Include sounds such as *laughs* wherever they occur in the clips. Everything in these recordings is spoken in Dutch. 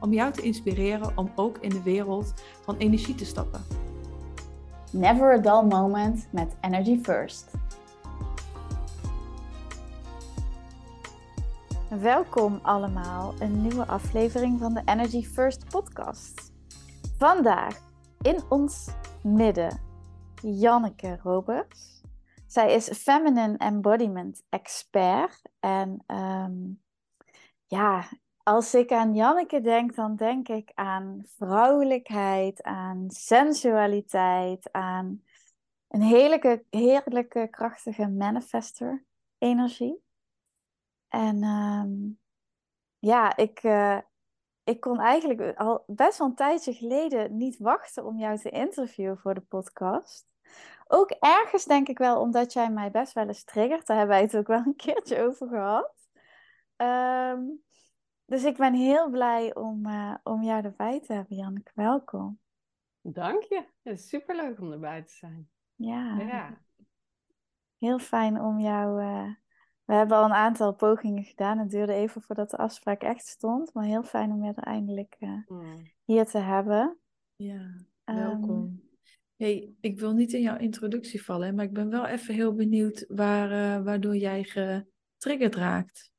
om jou te inspireren om ook in de wereld van energie te stappen. Never a dull moment met Energy First. Welkom allemaal, een nieuwe aflevering van de Energy First podcast. Vandaag in ons midden Janneke Roberts. Zij is Feminine Embodiment Expert en um, ja, als ik aan Janneke denk, dan denk ik aan vrouwelijkheid, aan sensualiteit, aan een heerlijke, heerlijke krachtige manifester energie. En um, ja, ik, uh, ik kon eigenlijk al best wel een tijdje geleden niet wachten om jou te interviewen voor de podcast. Ook ergens denk ik wel omdat jij mij best wel eens triggert. Daar hebben wij het ook wel een keertje over gehad. Um, dus ik ben heel blij om, uh, om jou erbij te hebben, Janneke. Welkom. Dank je. Het is superleuk om erbij te zijn. Ja. ja. Heel fijn om jou... Uh, we hebben al een aantal pogingen gedaan. Het duurde even voordat de afspraak echt stond. Maar heel fijn om je er eindelijk uh, mm. hier te hebben. Ja, welkom. Um, hey, ik wil niet in jouw introductie vallen, maar ik ben wel even heel benieuwd waar, waardoor jij getriggerd raakt.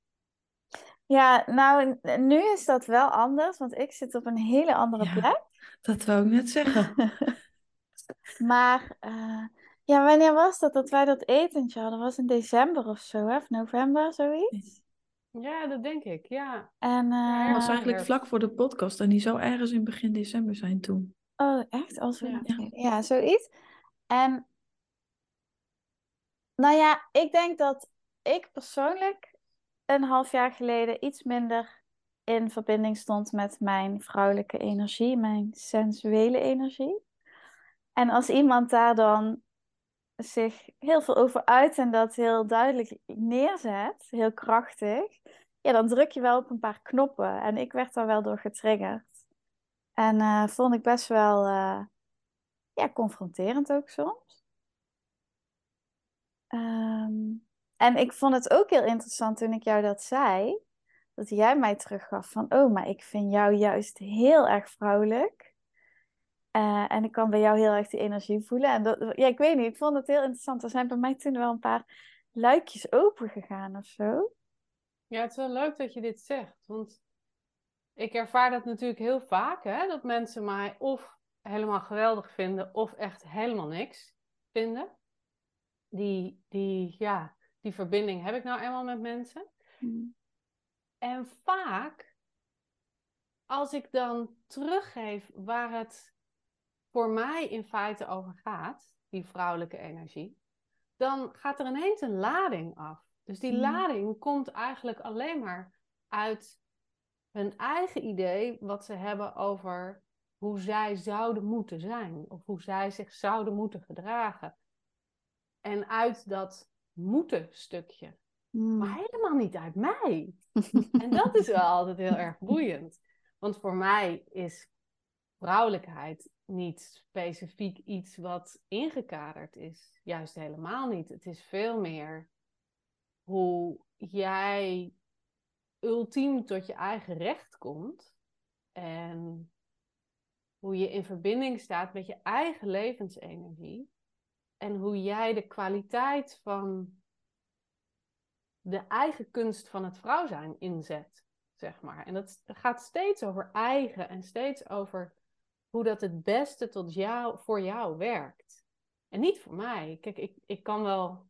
Ja, nou, nu is dat wel anders, want ik zit op een hele andere plek. Dat wou ik net zeggen. *laughs* maar uh, ja, wanneer was dat dat wij dat etentje hadden? Was in december of zo, hè? of november, zoiets? Ja, dat denk ik, ja. En, uh, dat was eigenlijk vlak voor de podcast en die zou ergens in begin december zijn toen. Oh, echt? Als we... ja. ja, zoiets. En nou ja, ik denk dat ik persoonlijk een half jaar geleden iets minder in verbinding stond met mijn vrouwelijke energie, mijn sensuele energie. En als iemand daar dan zich heel veel over uit en dat heel duidelijk neerzet, heel krachtig, ja, dan druk je wel op een paar knoppen. En ik werd daar wel door getriggerd. En uh, vond ik best wel uh, ja, confronterend ook soms. Um, en ik vond het ook heel interessant toen ik jou dat zei. Dat jij mij teruggaf van, oh, maar ik vind jou juist heel erg vrouwelijk. Uh, en ik kan bij jou heel erg die energie voelen. En dat, ja, ik weet niet, ik vond het heel interessant. Er zijn bij mij toen wel een paar luikjes open gegaan of zo. Ja, het is wel leuk dat je dit zegt. Want ik ervaar dat natuurlijk heel vaak, hè, dat mensen mij of helemaal geweldig vinden of echt helemaal niks vinden. Die, die ja, die verbinding heb ik nou eenmaal met mensen. Hmm. En vaak, als ik dan teruggeef waar het voor mij in feite over gaat, die vrouwelijke energie, dan gaat er ineens een lading af. Dus die hmm. lading komt eigenlijk alleen maar uit hun eigen idee wat ze hebben over hoe zij zouden moeten zijn of hoe zij zich zouden moeten gedragen. En uit dat moeten stukje. Maar hmm. helemaal niet uit mij. *laughs* en dat is wel altijd heel erg boeiend. Want voor mij is vrouwelijkheid niet specifiek iets wat ingekaderd is. Juist helemaal niet. Het is veel meer hoe jij ultiem tot je eigen recht komt. En hoe je in verbinding staat met je eigen levensenergie en hoe jij de kwaliteit van de eigen kunst van het vrouw zijn inzet, zeg maar. En dat gaat steeds over eigen en steeds over hoe dat het beste tot jou, voor jou werkt. En niet voor mij. Kijk, ik, ik kan wel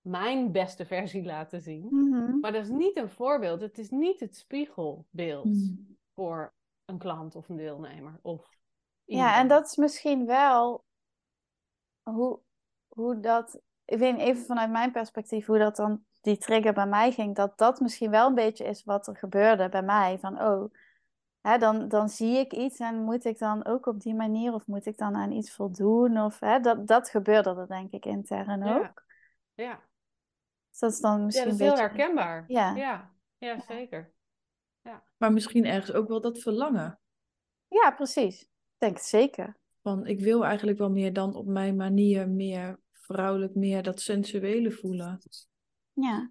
mijn beste versie laten zien, mhm. maar dat is niet een voorbeeld. Het is niet het spiegelbeeld mhm. voor een klant of een deelnemer. Of ja, en dat is misschien wel hoe, hoe dat, ik weet even vanuit mijn perspectief, hoe dat dan, die trigger bij mij ging, dat dat misschien wel een beetje is wat er gebeurde bij mij. Van, oh, hè, dan, dan zie ik iets en moet ik dan ook op die manier of moet ik dan aan iets voldoen? Of, hè, dat, dat gebeurde er denk ik intern Ja. ook. Ja, Dus dat is dan ja misschien dat is een heel beetje... herkenbaar. Ja. Ja, ja zeker. Maar misschien ergens ook wel dat verlangen. Ja, precies. Ik denk het zeker. Van ik wil eigenlijk wel meer dan op mijn manier, meer vrouwelijk, meer dat sensuele voelen. Ja.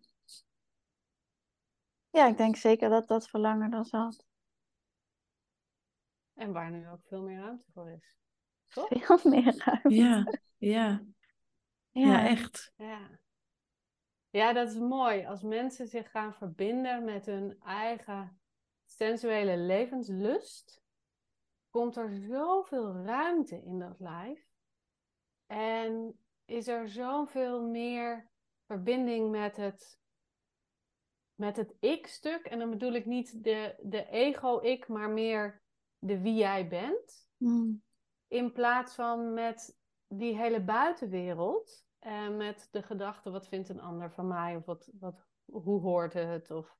Ja, ik denk zeker dat dat verlangen er zat. En waar nu ook veel meer ruimte voor is. Toch? Veel meer ruimte. Ja, ja, ja, echt. Ja. Ja, dat is mooi. Als mensen zich gaan verbinden met hun eigen sensuele levenslust, komt er zoveel ruimte in dat lijf. En is er zoveel meer verbinding met het, met het ik-stuk. En dan bedoel ik niet de, de ego-ik, maar meer de wie jij bent. Hmm. In plaats van met die hele buitenwereld. En met de gedachte, wat vindt een ander van mij? Of wat, wat, hoe hoort het? Of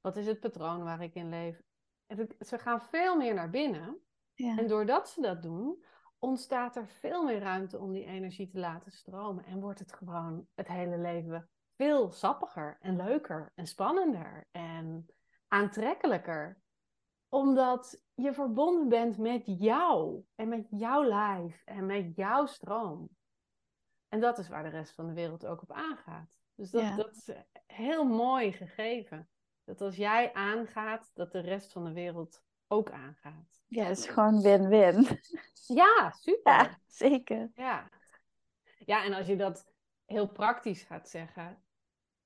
wat is het patroon waar ik in leef? Het- Ze gaan veel meer naar binnen. Ja. En doordat ze dat doen, ontstaat er veel meer ruimte om die energie te laten stromen. En wordt het gewoon het hele leven veel sappiger en leuker en spannender en aantrekkelijker. Omdat je verbonden bent met jou en met jouw lijf en met jouw stroom. En dat is waar de rest van de wereld ook op aangaat. Dus dat, Ja. dat is heel mooi gegeven. Dat als jij aangaat, dat de rest van de wereld ook aangaat. Ja, het is gewoon win-win. Ja, *laughs* super. Ja, zeker. Ja. Ja, en als je dat heel praktisch gaat zeggen.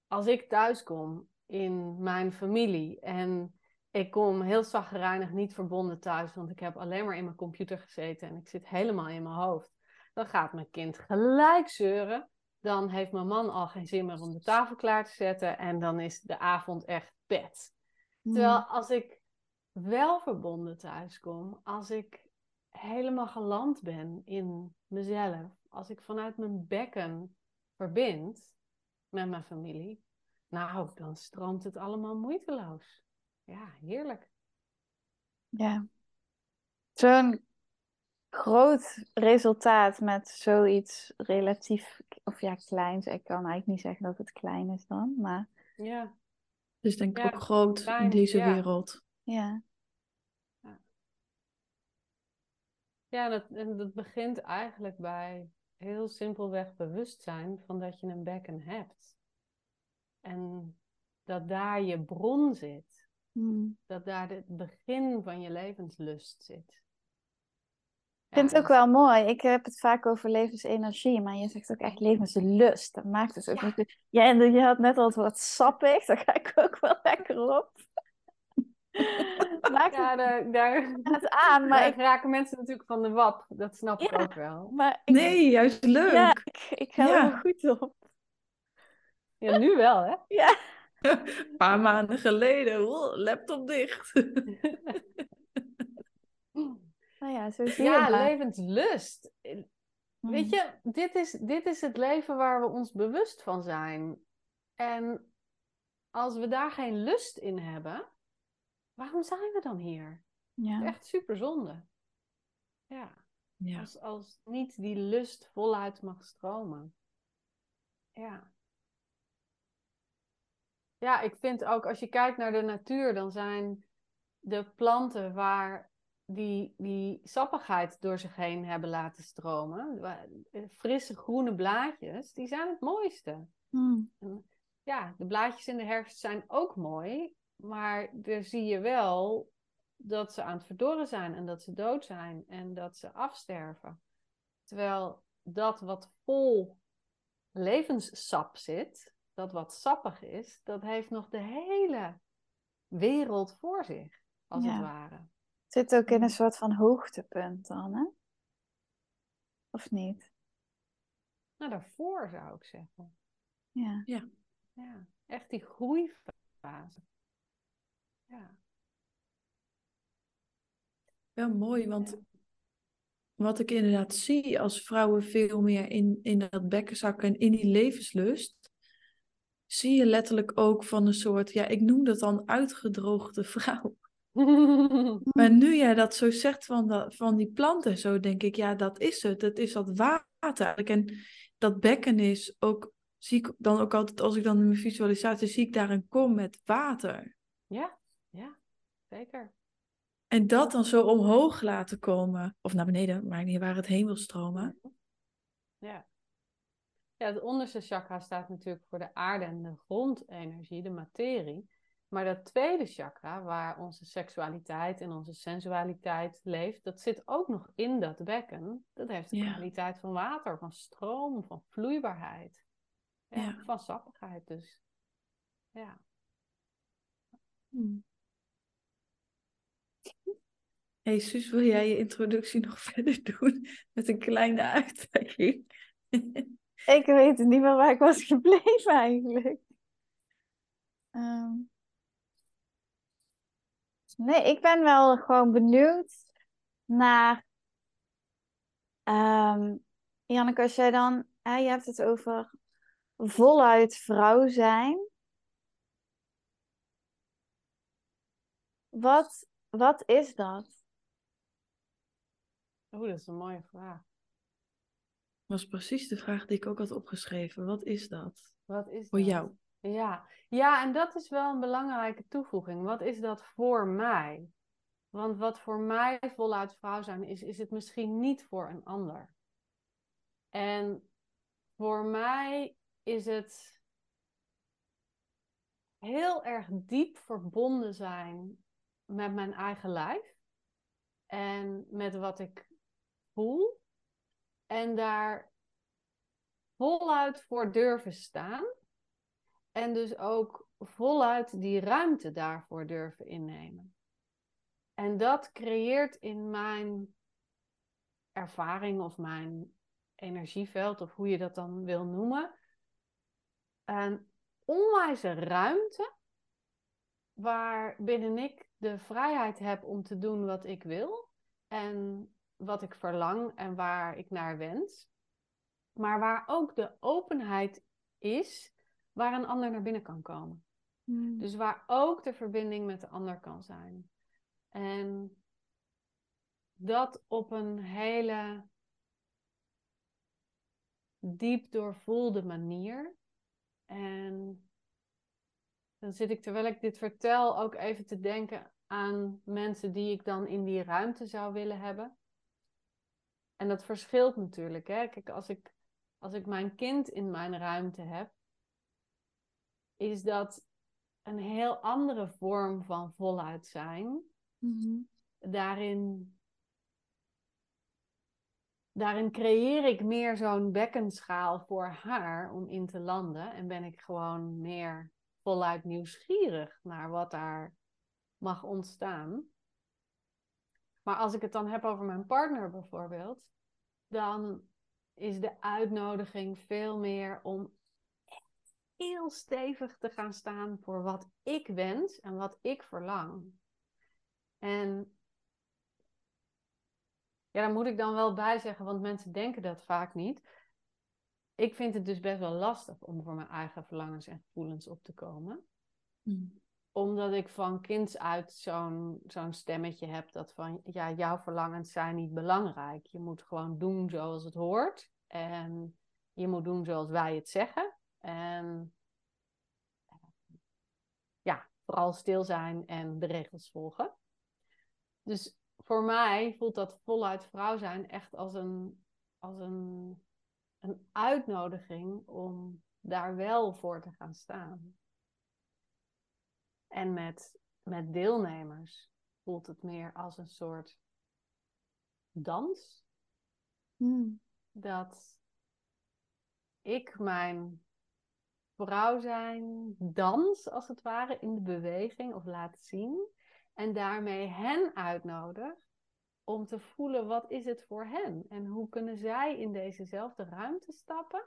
Als ik thuis kom in mijn familie en ik kom heel zagrijnig niet verbonden thuis, want ik heb alleen maar in mijn computer gezeten en ik zit helemaal in mijn hoofd. Dan gaat mijn kind gelijk zeuren. Dan heeft mijn man al geen zin meer om de tafel klaar te zetten en dan is de avond echt bed. Terwijl Hmm. als ik wel verbonden thuis kom, als ik helemaal geland ben in mezelf, als ik vanuit mijn bekken verbind met mijn familie, nou, dan stroomt het allemaal moeiteloos. Ja, heerlijk. Ja. Zo'n groot resultaat met zoiets relatief, of ja, kleins. Ik kan eigenlijk niet zeggen dat het klein is dan, maar Ja, Dus denk ik Ja, ook groot klein, in deze ja. wereld. ja. Ja dat, en dat begint eigenlijk bij heel simpelweg bewustzijn van dat je een bekken hebt. En dat daar je bron zit. Hmm. Dat daar het begin van je levenslust zit. Ik vind het ook dus- wel mooi. Ik heb het vaak over levensenergie, maar je zegt ook echt levenslust. Dat maakt het ook Ja. niet. Ja, en je had net al het woord sappig, daar ga ik ook wel lekker op. *laughs* maakt Ja, daar, daar, *laughs* het aan, maar ik, raken mensen natuurlijk van de wap. Dat snap ik Ja. ook wel. maar ik, Nee, juist leuk. ja, ik, ik ga Ja. er goed op. Ja, nu wel, hè? Ja. Een *laughs* paar maanden geleden, laptop dicht. Nou ja, zo zie je Ja, maar. levenslust. Hmm. Weet je, dit is, dit is het leven waar we ons bewust van zijn. En als we daar geen lust in hebben, waarom zijn we dan hier? Ja. Echt super zonde. Ja, Ja. als, als niet die lust voluit mag stromen. Ja. Ja, ik vind ook als je kijkt naar de natuur, dan zijn de planten waar die, die sappigheid door zich heen hebben laten stromen, frisse groene blaadjes, die zijn het mooiste. Hmm. Ja, de blaadjes in de herfst zijn ook mooi, maar daar zie je wel dat ze aan het verdorren zijn en dat ze dood zijn en dat ze afsterven. Terwijl dat wat vol levenssap zit, dat wat sappig is, dat heeft nog de hele wereld voor zich, als Ja. het ware. Het zit ook in een soort van hoogtepunt dan, hè? Of niet? Nou, daarvoor zou ik zeggen. Ja. Ja, echt die groeifase. Ja. Wel mooi, want wat ik inderdaad zie als vrouwen veel meer in, in dat bekken zakken en in die levenslust, zie je letterlijk ook van een soort, ja, ik noem dat dan uitgedroogde vrouw. *laughs* Maar nu jij dat zo zegt van, dat, van die planten, zo denk ik, ja, dat is het. Het is dat water eigenlijk. En dat bekken is ook, zie ik dan ook altijd, als ik dan in mijn visualisatie zie ik daar een kom met water. Ja, ja, zeker. En dat dan zo omhoog laten komen, of naar beneden, maar niet waar het heen wil stromen. Ja. Ja, het onderste chakra staat natuurlijk voor de aarde en de grondenergie, de materie. Maar dat tweede chakra, waar onze seksualiteit en onze sensualiteit leeft, dat zit ook nog in dat bekken. Dat heeft de Ja. kwaliteit van water, van stroom, van vloeibaarheid. Ja, Ja. Van sappigheid dus. Ja. Hmm. Hey Suus, wil jij je introductie nog *laughs* verder doen met een kleine uitdaging? *laughs* Ik weet niet meer waar ik was gebleven eigenlijk. Ehm. nee, ik ben wel gewoon benieuwd naar. ehm Janneke, als jij dan. Je hebt het over voluit vrouw zijn. Wat, wat is dat? Oeh, dat is een mooie vraag. was precies de vraag die ik ook had opgeschreven. Wat is dat Wat is voor dat? jou? Ja. ja, en dat is wel een belangrijke toevoeging. Wat is dat voor mij? Want wat voor mij voluit vrouw zijn is, is het misschien niet voor een ander. En voor mij is het heel erg diep verbonden zijn met mijn eigen lijf en met wat ik voel. En daar voluit voor durven staan. En dus ook voluit die ruimte daarvoor durven innemen. En dat creëert in mijn ervaring of mijn energieveld, of hoe je dat dan wil noemen, een onwijze ruimte waarbinnen ik de vrijheid heb om te doen wat ik wil en wat ik verlang en waar ik naar wens. Maar waar ook de openheid is waar een ander naar binnen kan komen. Dus waar ook de verbinding met de ander kan zijn. En dat op een hele diep doorvoelde manier. En dan zit ik, terwijl ik dit vertel, ook even te denken aan mensen die ik dan in die ruimte zou willen hebben. En dat verschilt natuurlijk. Hè? Kijk, als ik, als ik mijn kind in mijn ruimte heb, is dat een heel andere vorm van voluit zijn. Daarin, daarin creëer ik meer zo'n bekkenschaal voor haar om in te landen. En ben ik gewoon meer voluit nieuwsgierig naar wat daar mag ontstaan. Maar als ik het dan heb over mijn partner bijvoorbeeld, dan is de uitnodiging veel meer om heel stevig te gaan staan voor wat ik wens en wat ik verlang. En ja, daar moet ik dan wel bij zeggen, want mensen denken dat vaak niet. Ik vind het dus best wel lastig om voor mijn eigen verlangens en gevoelens op te komen. Hmm. Omdat ik van kinds uit zo'n zo'n stemmetje heb dat van, ja, jouw verlangens zijn niet belangrijk. Je moet gewoon doen zoals het hoort. En je moet doen zoals wij het zeggen. En ja, vooral stil zijn en de regels volgen. Dus voor mij voelt dat voluit vrouw zijn echt als een, als een, een uitnodiging om daar wel voor te gaan staan. En met, met deelnemers voelt het meer als een soort dans. Dat ik mijn vrouw zijn dans, als het ware, in de beweging of laat zien. En daarmee hen uitnodig om te voelen wat is het voor hen. En hoe kunnen zij in dezezelfde ruimte stappen.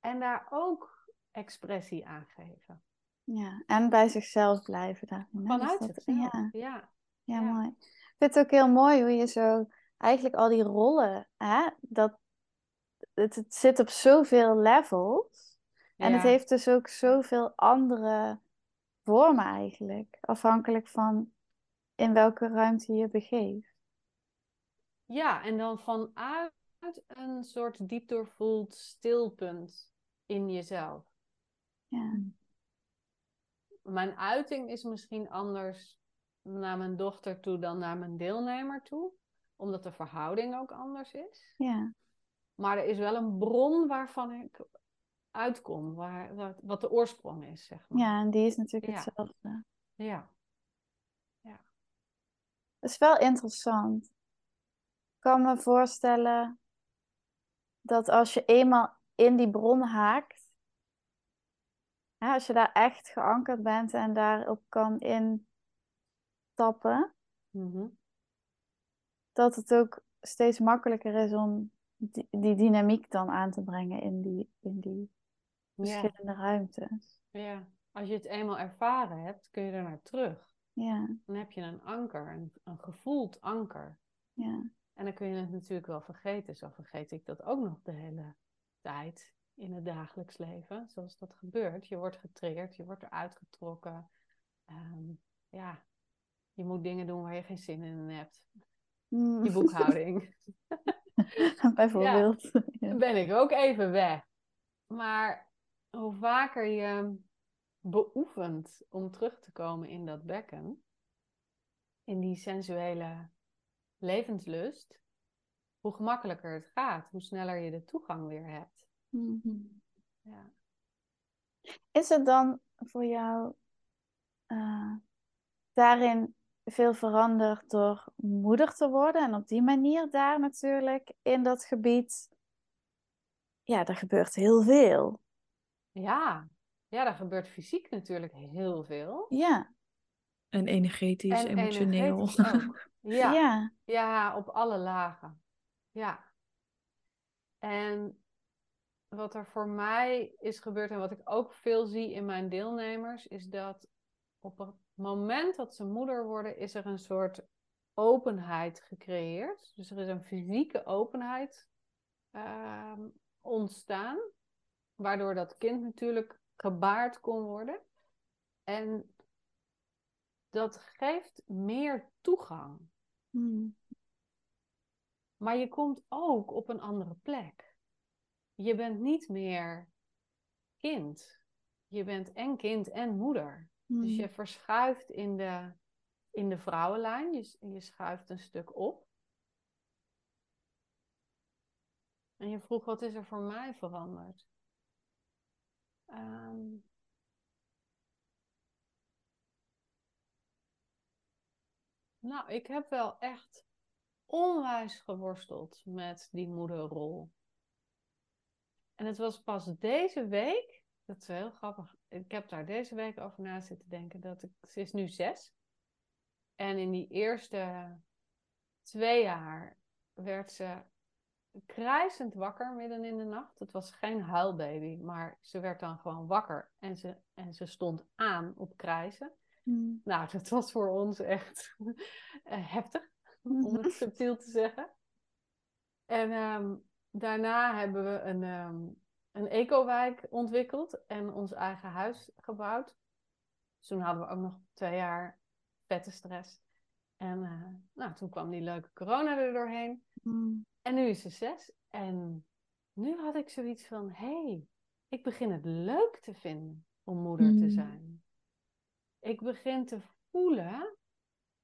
En daar ook expressie aan geven. Ja, en bij zichzelf blijven daarin. hè? Vanuit Dus dat- zichzelf. Ja, Ja. ja, mooi. Ik vind het ook heel mooi hoe je zo eigenlijk al die rollen, hè, dat het, het zit op zoveel levels. En het heeft dus ook zoveel andere vormen eigenlijk. Afhankelijk van in welke ruimte je begeeft. Ja, en dan vanuit een soort diep doorvoeld stilpunt in jezelf. Ja. Mijn uiting is misschien anders naar mijn dochter toe dan naar mijn deelnemer toe, omdat de verhouding ook anders is. Ja. Maar er is wel een bron waarvan ik uitkom, waar, wat, de oorsprong is, zeg maar. ja, en die is natuurlijk Ja. hetzelfde. Ja. Dat is wel interessant. Ik kan me voorstellen dat als je eenmaal in die bron haakt, hè, als je daar echt geankerd bent en daarop kan instappen, Mhm. dat het ook steeds makkelijker is om die, die dynamiek dan aan te brengen in die, in die verschillende ruimtes. Ja. Als je het eenmaal ervaren hebt, kun je er naar terug. Ja, Dan heb je een anker, een, een gevoeld anker. ja, En dan kun je het natuurlijk wel vergeten. Zo vergeet ik dat ook nog de hele tijd in het dagelijks leven. Zoals dat gebeurt. Je wordt getriggerd, je wordt eruit getrokken. Ehm, ja, je moet dingen doen waar je geen zin in hebt. Mm. Je boekhouding. *laughs* bijvoorbeeld. Ja. Ben ik ook even weg. Maar hoe vaker je beoefent om terug te komen in dat bekken, in die sensuele levenslust, hoe gemakkelijker het gaat, hoe sneller je de toegang weer hebt. Mhm. Ja. Is het dan voor jou eh, daarin veel veranderd door moeder te worden en op die manier daar natuurlijk in dat gebied, ja, er gebeurt heel veel. Ja. Ja, er gebeurt fysiek natuurlijk heel veel. Ja, En energetisch, En emotioneel. energetisch ook. *laughs* Ja. ja, Ja, op alle lagen. Ja. En wat er voor mij is gebeurd en wat ik ook veel zie in mijn deelnemers, is dat op het moment dat ze moeder worden, is er een soort openheid gecreëerd. Dus er is een fysieke openheid ehm, ontstaan, waardoor dat kind natuurlijk gebaard kon worden. En dat geeft meer toegang. Mm. Maar je komt ook op een andere plek. Je bent niet meer kind. Je bent en kind en moeder. Dus Mm. je verschuift in de, in de vrouwenlijn. Je, je schuift een stuk op. En je vroeg, wat is er voor mij veranderd? Ehm, nou, ik heb wel echt onwijs geworsteld met die moederrol. En het was pas deze week, dat is heel grappig, ik heb daar deze week over na zitten denken, dat ik, ze is nu zes. En in die eerste twee jaar werd ze krijzend wakker midden in de nacht. Het was geen huilbaby, maar ze werd dan gewoon wakker en ze, en ze stond aan op krijzen. Mm. Nou, dat was voor ons echt *laughs* eh, heftig, om het *laughs* subtiel te zeggen. En ehm, daarna hebben we een, ehm, een ecowijk ontwikkeld en ons eigen huis gebouwd. Dus toen hadden we ook nog twee jaar vette stress. En eh, nou, toen kwam die leuke corona er doorheen. Mm. En nu is ze zes. En nu had ik zoiets van: hé, hey, ik begin het leuk te vinden om moeder te Mm. zijn. Ik begin te voelen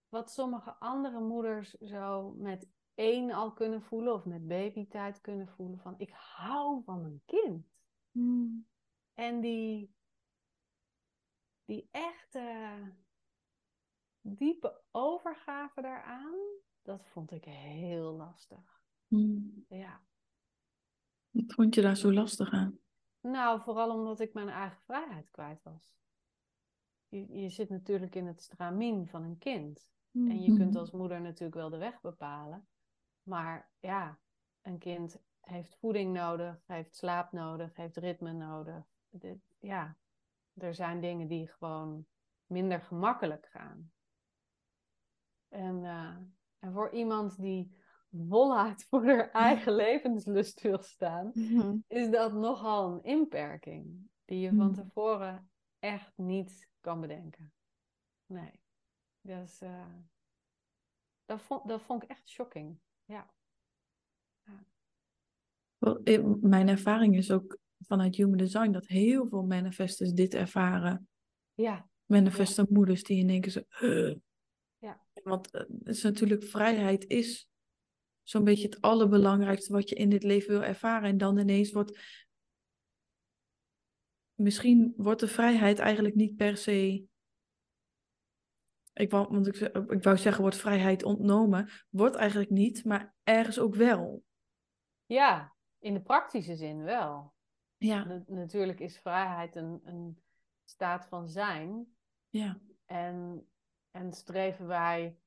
wat sommige andere moeders zo met één al kunnen voelen of met babytijd kunnen voelen: van ik hou van mijn kind. Mm. En die, die echte diepe overgave daaraan, dat vond ik heel lastig. Hmm. Ja. Wat vond je daar zo lastig aan? Nou, vooral omdat ik mijn eigen vrijheid kwijt was. Je, je zit natuurlijk in het stramien van een kind. En je kunt Mhm. als moeder natuurlijk wel de weg bepalen. Maar ja, een kind heeft voeding nodig, heeft slaap nodig, heeft ritme nodig. Dit, ja, er zijn dingen die gewoon minder gemakkelijk gaan. En, eh, en voor iemand die voluit voor haar *laughs* eigen levenslust wil staan, Mhm. is dat nogal een inperking die je van Hmm. tevoren echt niet kan bedenken. Nee. Dus, eh, Dat vond, dat vond ik echt shocking. Ja. Eh, Mijn ervaring is ook vanuit Human Design dat heel veel manifestors dit ervaren. Ja. Manifestor moeders die in één keer zo... Ja. Want eh, het is natuurlijk, vrijheid is zo'n beetje het allerbelangrijkste wat je in dit leven wil ervaren. En dan ineens wordt... Misschien wordt de vrijheid eigenlijk niet per se... Ik wou, want ik, ik wou zeggen, wordt vrijheid ontnomen. Wordt eigenlijk niet, maar ergens ook wel. Ja, in de praktische zin wel. Ja, Na- natuurlijk is vrijheid een, een staat van zijn. ja, En, en streven wij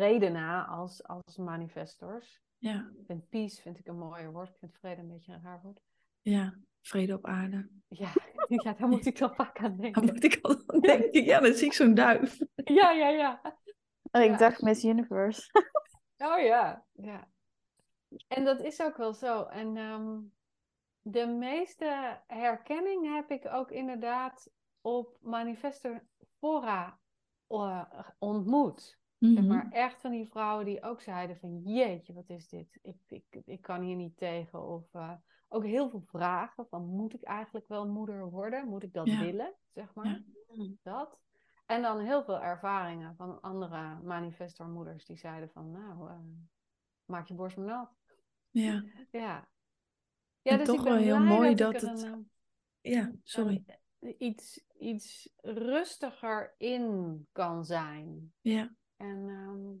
vrede na als, als manifestors. ja, Ik vind peace vind ik een mooier woord. Ik vind vrede een beetje een raar woord. ja. Vrede op aarde. Ja, *laughs* ja daar moet ik dan vaak aan Dan denken. moet ik al aan denken, ja, dan zie ik zo'n duif. Ja, ja, ja. Oh, ik Ja. dacht Miss Universe. *laughs* Oh ja, ja. En dat is ook wel zo. En ehm, de meeste herkenning heb ik ook inderdaad op Manifestor Fora eh. Zeg Mhm. maar echt van die vrouwen die ook zeiden van jeetje, wat is dit? Ik, ik, ik kan hier niet tegen. Of eh, ook heel veel vragen van moet ik eigenlijk wel moeder worden? Moet ik dat Ja. willen? Zeg maar. Ja. Dat. En dan heel veel ervaringen van andere manifestormoeders die zeiden van nou, eh, maak je borst maar nat. Ja, *laughs* Ja. Ja, En dus toch ik ben wel heel mooi dat, het- een, ja, sorry. een- iets, iets rustiger in kan zijn. Ja, En ehm,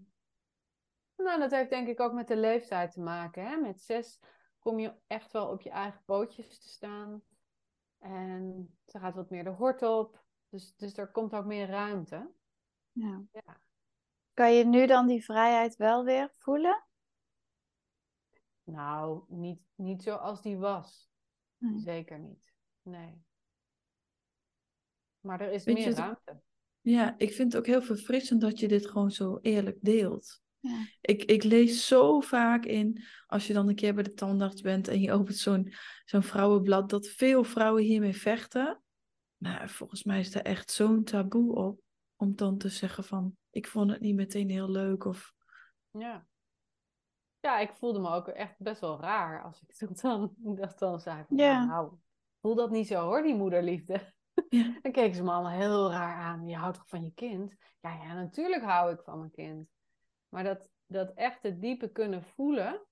nou, dat heeft denk ik ook met de leeftijd te maken. Hè? Met zes kom je echt wel op je eigen pootjes te staan. En ze gaat wat meer de hort op. Dus, dus er komt ook meer ruimte. Ja. Ja. Kan je nu dan die vrijheid wel weer voelen? Nou, niet, niet zoals die was. Nee. Zeker niet. Nee. Maar er is meer ruimte. Ja, ik vind het ook heel verfrissend dat je dit gewoon zo eerlijk deelt. Ja. Ik, ik lees zo vaak in, als je dan een keer bij de tandarts bent en je opent zo'n zo'n vrouwenblad, dat veel vrouwen hiermee vechten. Maar volgens mij is er echt zo'n taboe op om dan te zeggen van, ik vond het niet meteen heel leuk of... Ja. Ja, ik voelde me ook echt best wel raar als ik *laughs* toen dan, dat dan zei van, Ja. nou, voel dat niet zo hoor, die moederliefde. Ja. *laughs* Dan keken ze me allemaal heel raar aan. Je houdt toch van je kind? Ja, ja, natuurlijk hou ik van mijn kind. Maar dat, dat echte diepe kunnen voelen,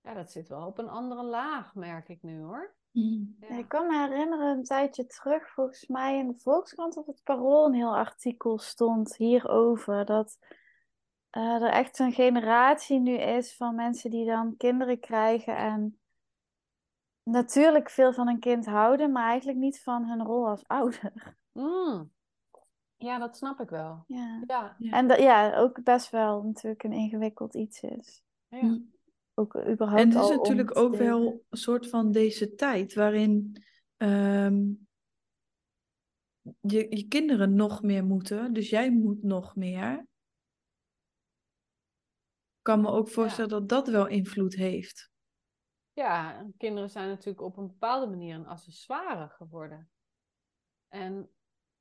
ja, dat zit wel op een andere laag, merk ik nu hoor. Mm. Ja. Ik kan me herinneren een tijdje terug, volgens mij in de Volkskrant of het Parool, een heel artikel stond hierover. Dat eh, er echt een generatie nu is van mensen die dan kinderen krijgen en natuurlijk veel van een kind houden, maar eigenlijk niet van hun rol als ouder. Mm. Ja, dat snap ik wel. Ja. Ja. En dat ja, ook best wel natuurlijk een ingewikkeld iets is. ja. Mm. Ook überhaupt En het is natuurlijk ook wel een soort van deze tijd waarin ehm, je, je kinderen nog meer moeten, dus jij moet nog meer. Ik kan me ook voorstellen dat dat wel invloed heeft. Ja, kinderen zijn natuurlijk op een bepaalde manier een accessoire geworden. En,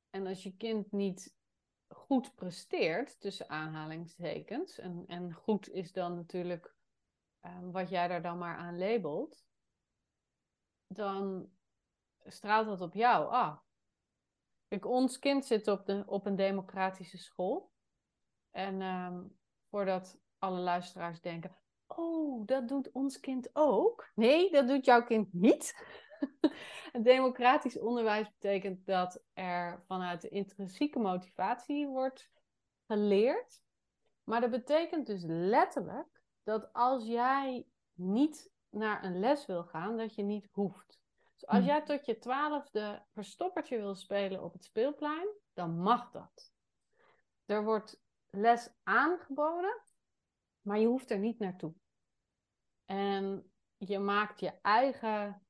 en als je kind niet goed presteert, tussen aanhalingstekens, en, en goed is dan natuurlijk ehm, wat jij daar dan maar aan labelt, dan straalt dat op jou af. Kijk, ons kind zit op, de, op een democratische school. En ehm, voordat alle luisteraars denken, Oh, dat doet ons kind ook? Nee, dat doet jouw kind niet. *laughs* Democratisch onderwijs betekent dat er vanuit de intrinsieke motivatie wordt geleerd. Maar dat betekent dus letterlijk dat als jij niet naar een les wil gaan, dat je niet hoeft. Dus als Hmm. jij tot je twaalfde verstoppertje wil spelen op het speelplein, dan mag dat. Er wordt les aangeboden, maar je hoeft er niet naartoe. En je maakt je eigen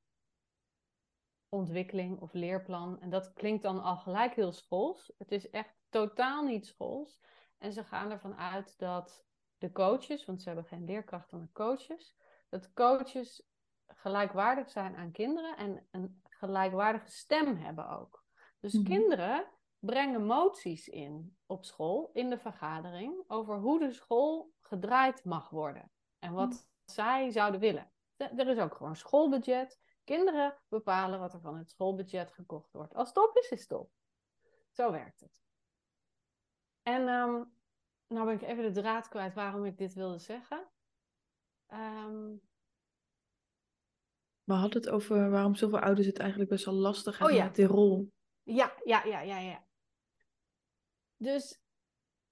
ontwikkeling of leerplan. En dat klinkt dan al gelijk heel schools. Het is echt totaal niet schools. En ze gaan ervan uit dat de coaches, want ze hebben geen leerkrachten maar coaches, dat coaches gelijkwaardig zijn aan kinderen en een gelijkwaardige stem hebben ook. Dus Mhm. kinderen breng moties in op school, in de vergadering, over hoe de school gedraaid mag worden. En wat zij zouden willen. Er is ook gewoon schoolbudget. Kinderen bepalen wat er van het schoolbudget gekocht wordt. Als het op is, is het op. Zo werkt het. En um, nou ben ik even de draad kwijt waarom ik dit wilde zeggen. Um, we hadden het over waarom zoveel ouders het eigenlijk best wel lastig hebben oh, ja. met die rol. Ja, ja, ja, ja, ja. Dus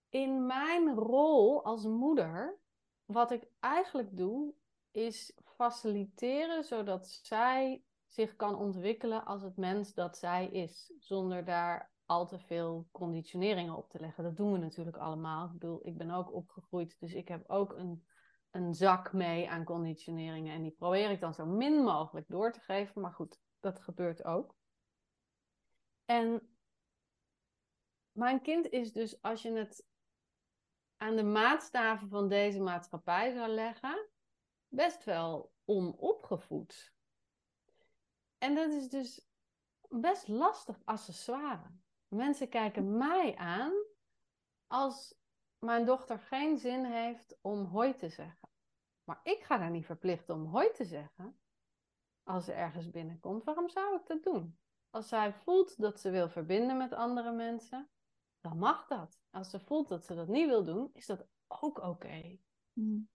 in mijn rol als moeder, wat ik eigenlijk doe, is faciliteren zodat zij zich kan ontwikkelen als het mens dat zij is, zonder daar al te veel conditioneringen op te leggen. Dat doen we natuurlijk allemaal. Ik bedoel, ik ben ook opgegroeid, dus ik heb ook een, een zak mee aan conditioneringen. En die probeer ik dan zo min mogelijk door te geven. Maar goed, dat gebeurt ook. En mijn kind is dus, als je het aan de maatstaven van deze maatschappij zou leggen, best wel onopgevoed. En dat is dus best lastig accessoire. Mensen kijken mij aan als mijn dochter geen zin heeft om hoi te zeggen. Maar ik ga haar niet verplichten om hoi te zeggen als ze ergens binnenkomt. Waarom zou ik dat doen? Als zij voelt dat ze wil verbinden met andere mensen, dan mag dat. Als ze voelt dat ze dat niet wil doen, is dat ook oké. Hmm.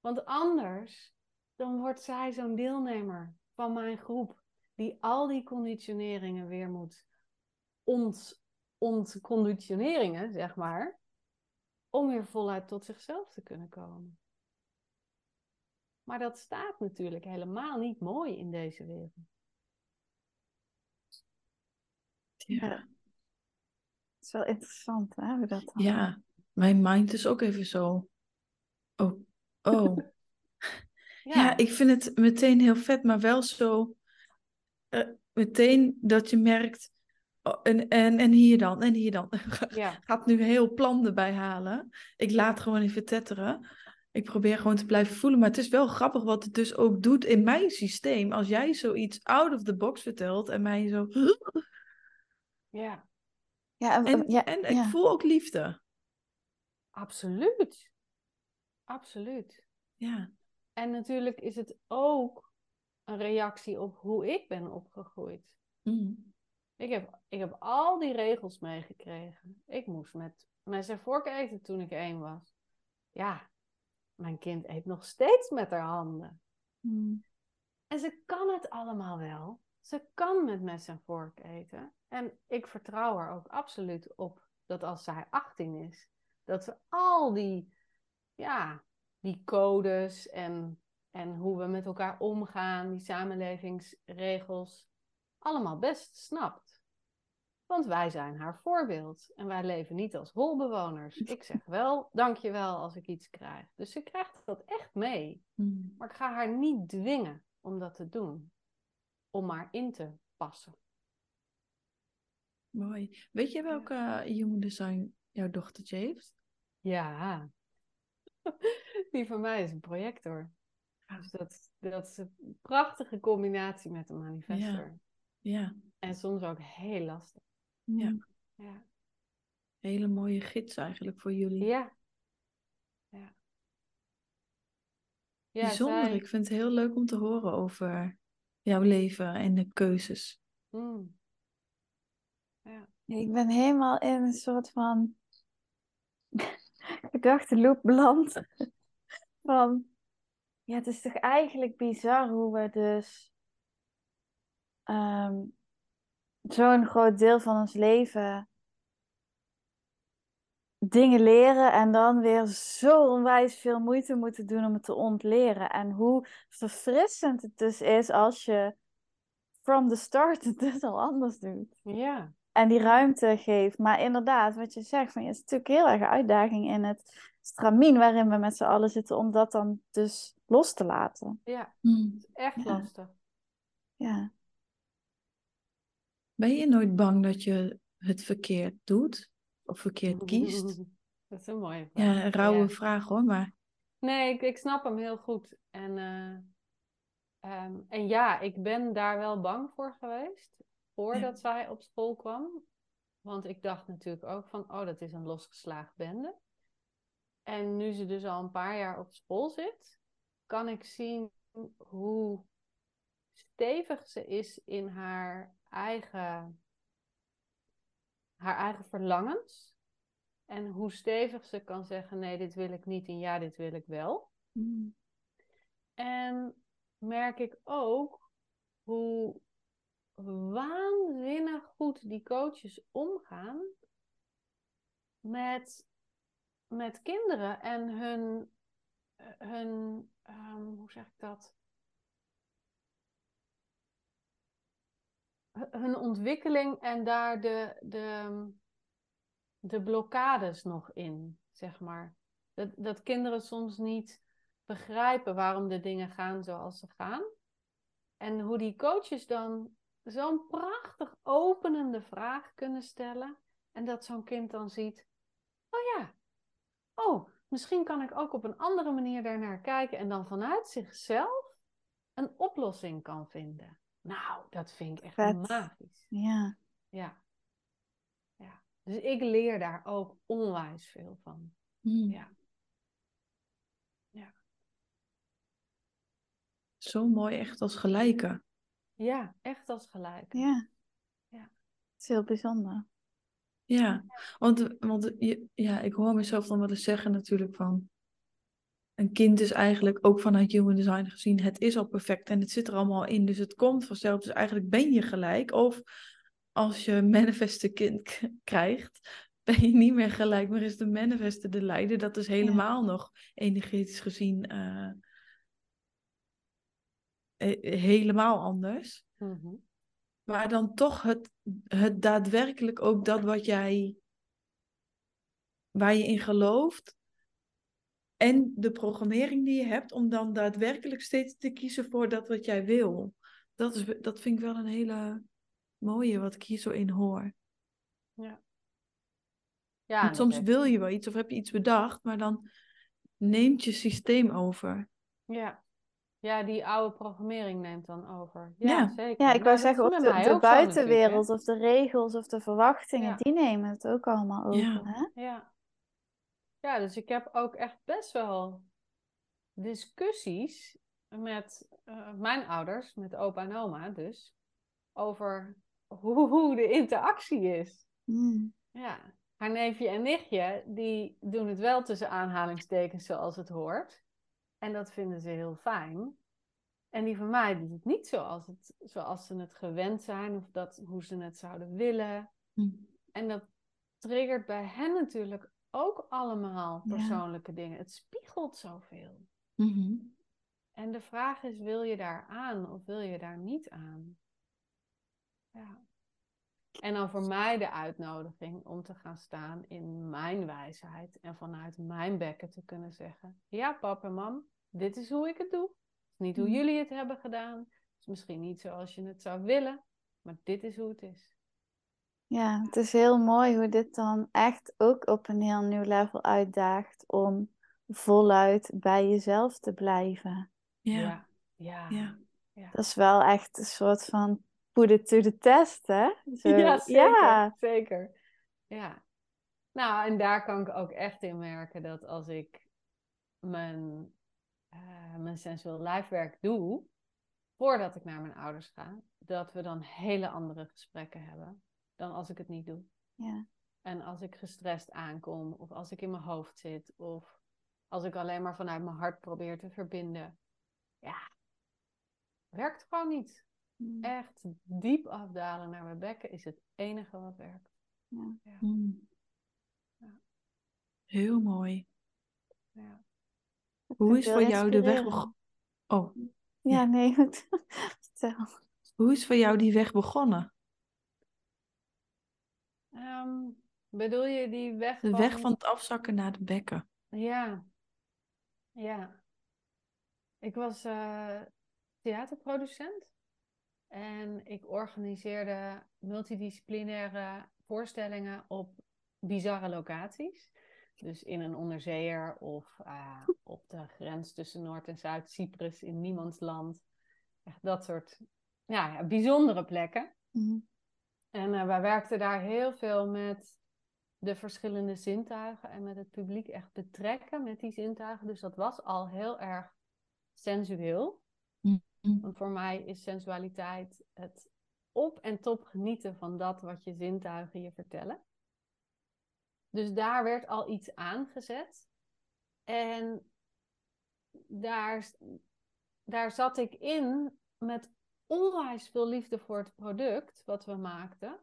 Want anders, dan wordt zij zo'n deelnemer van mijn groep, die al die conditioneringen weer moet ont, ontconditioneringen, zeg maar, om weer voluit tot zichzelf te kunnen komen. Maar dat staat natuurlijk helemaal niet mooi in deze wereld. Ja. Het is wel interessant, hè, hoe dat Ja, mijn mind is ook even zo. Oh, oh. *laughs* ja. ja. ik vind het meteen heel vet, maar wel zo. Uh, meteen dat je merkt, Oh, en, en, en hier dan, en hier dan. *laughs* Ja. Gaat nu heel plan erbij halen. Ik laat gewoon even tetteren. Ik probeer gewoon te blijven voelen. Maar het is wel grappig wat het dus ook doet in mijn systeem. Als jij zoiets out of the box vertelt en mij zo. *gasps* Ja. Ja en, ja, en ik voel ook liefde. Absoluut. Absoluut. Ja. En natuurlijk is het ook een reactie op hoe ik ben opgegroeid. Mm. Ik heb, ik heb al die regels meegekregen. Ik moest met mes en vork eten toen ik één was. Ja, mijn kind eet nog steeds met haar handen. Hmm. En ze kan het allemaal wel. Ze kan met mes en vork eten. En ik vertrouw er ook absoluut op dat als zij 18 is, dat ze al die, ja, die codes en, en hoe we met elkaar omgaan, die samenlevingsregels, allemaal best snapt. Want wij zijn haar voorbeeld en wij leven niet als holbewoners. Ik zeg wel dankjewel als ik iets krijg. Dus ze krijgt dat echt mee. Hmm. Maar ik ga haar niet dwingen om dat te doen. Om maar in te passen. Mooi. Weet je welke uh, human design jouw dochtertje heeft? Ja. *laughs* Die van mij is een projector. Dus dat, dat is een prachtige combinatie met een manifestor. Ja. Ja. En soms ook heel lastig. Ja. Ja. Hele mooie gids eigenlijk voor jullie. Ja. Ja. ja Bijzonder. Ik vind het heel leuk om te horen over jouw leven en de keuzes. Mm. Ja. Ik ben helemaal in een soort van *laughs* gedachteloop beland. *laughs* van, ja, het is toch eigenlijk bizar hoe we dus um, zo'n groot deel van ons leven dingen leren en dan weer zo onwijs veel moeite moeten doen om het te ontleren. En hoe verfrissend het dus is als je from the start *laughs* het dus al anders doet. Ja. En die ruimte geeft. Maar inderdaad, wat je zegt, van, ja, het is natuurlijk heel erg uitdaging in het stramien waarin we met z'n allen zitten, om dat dan dus los te laten. Ja, het is echt lastig. Ja. Ben je nooit bang dat je het verkeerd doet? Of verkeerd kiest? *laughs* Dat is een mooie vraag. Ja, een rauwe vraag hoor, maar... Nee, ik, ik snap hem heel goed. En, uh, um, en ja, ik ben daar wel bang voor geweest. Voordat zij op school kwam. Want ik dacht natuurlijk ook van, oh, dat is een losgeslagen bende. En nu ze dus al een paar jaar op school zit, kan ik zien hoe stevig ze is in haar eigen, haar eigen verlangens. En hoe stevig ze kan zeggen: nee, dit wil ik niet en ja, dit wil ik wel. Mm. En merk ik ook hoe waanzinnig goed die coaches omgaan met, met kinderen en hun, hun ehm, hoe zeg ik dat? Hun ontwikkeling en daar de, de, de blokkades nog in, zeg maar. Dat, dat kinderen soms niet begrijpen waarom de dingen gaan zoals ze gaan. En hoe die coaches dan zo'n prachtig openende vraag kunnen stellen. En dat zo'n kind dan ziet: oh ja, oh, misschien kan ik ook op een andere manier daarnaar kijken. En dan vanuit zichzelf een oplossing kan vinden. Nou, dat vind ik echt Vet. magisch. Ja. Ja. ja. Dus ik leer daar ook onwijs veel van. Mm. Ja. Zo mooi, echt als gelijke. Ja, echt als gelijk. Ja. Ja. Het is heel bijzonder. Ja, want, want je, ja, ik hoor mezelf dan wel eens zeggen natuurlijk van... Een kind is eigenlijk ook vanuit human design gezien, het is al perfect en het zit er allemaal in, dus het komt vanzelf. Dus eigenlijk ben je gelijk. Of als je manifeste kind krijgt, *laughs* ben je niet meer gelijk, maar is de manifeste de leider. Dat is helemaal nog energetisch gezien eh, helemaal anders. Mhm. Maar dan toch het, het daadwerkelijk ook dat wat jij, waar je in gelooft. En de programmering die je hebt, om dan daadwerkelijk steeds te kiezen voor dat wat jij wil. Dat, is, dat vind ik wel een hele mooie, wat ik hier zo in hoor. Ja, Want dat soms wil je wel iets of heb je iets bedacht, maar dan neemt je systeem over. Ja. ja, die oude programmering neemt dan over. Ja, Ja. zeker. Ja, ik Nou, wou zeggen, met de, de ook buitenwereld of de regels of de verwachtingen, Ja. die nemen het ook allemaal over. Ja. Hè? hè? Ja. Ja, dus ik heb ook echt best wel discussies met eh, mijn ouders, met opa en oma dus, over hoe, *laughs* hoe de interactie is. Mm. Ja, haar neefje en nichtje, die doen het wel tussen aanhalingstekens zoals het hoort. En dat vinden ze heel fijn. En die van mij doet het niet zoals, het, zoals ze het gewend zijn of dat, hoe ze het zouden willen. Hm. En dat triggert bij hen natuurlijk ook allemaal Ja. persoonlijke dingen. Het spiegelt zoveel. Mhm. En de vraag is, wil je daar aan of wil je daar niet aan? Ja. En dan voor mij de uitnodiging om te gaan staan in mijn wijsheid en vanuit mijn bekken te kunnen zeggen: Ja, pap en mam, dit is hoe ik het doe. Het is niet hoe Mm. jullie het hebben gedaan. Het is misschien niet zoals je het zou willen, maar dit is hoe het is. Ja, het is heel mooi hoe dit dan echt ook op een heel nieuw level uitdaagt om voluit bij jezelf te blijven. Ja. Ja. Ja. Ja. Ja. Dat is wel echt een soort van put it to the test, hè? Zo, Ja, zeker. ja. zeker. Ja. Nou, en daar kan ik ook echt in merken dat als ik mijn, eh, mijn sensual life werk doe, voordat ik naar mijn ouders ga, dat we dan hele andere gesprekken hebben dan als ik het niet doe. Ja. En als ik gestrest aankom, of als ik in mijn hoofd zit, of als ik alleen maar vanuit mijn hart probeer te verbinden. Ja, werkt gewoon niet. Mm. Echt diep afdalen naar mijn bekken is het enige wat werkt. Ja. Hm. Ja. Heel mooi. Ja. Hoe is voor jou de weg begonnen? Oh, Ja, nee, goed. *laughs* Vertel. hoe is voor jou die weg begonnen? Ehm, bedoel je die weg De van... weg van het afzakken naar de bekken. Ja. Ja. Ik was eh, theaterproducent. En ik organiseerde multidisciplinaire voorstellingen op bizarre locaties. Dus in een onderzeeër of eh, *laughs* op de grens tussen Noord- en Zuid-Cyprus in niemands land. Echt dat soort ja, ja, bijzondere plekken. Mm. En uh, wij werkten daar heel veel met de verschillende zintuigen en met het publiek echt betrekken met die zintuigen. Dus dat was al heel erg sensueel. Mm-hmm. Want voor mij is sensualiteit het op en top genieten van dat wat je zintuigen je vertellen. Dus daar werd al iets aangezet. En daar, daar zat ik in met onwijs veel liefde voor het product wat we maakten.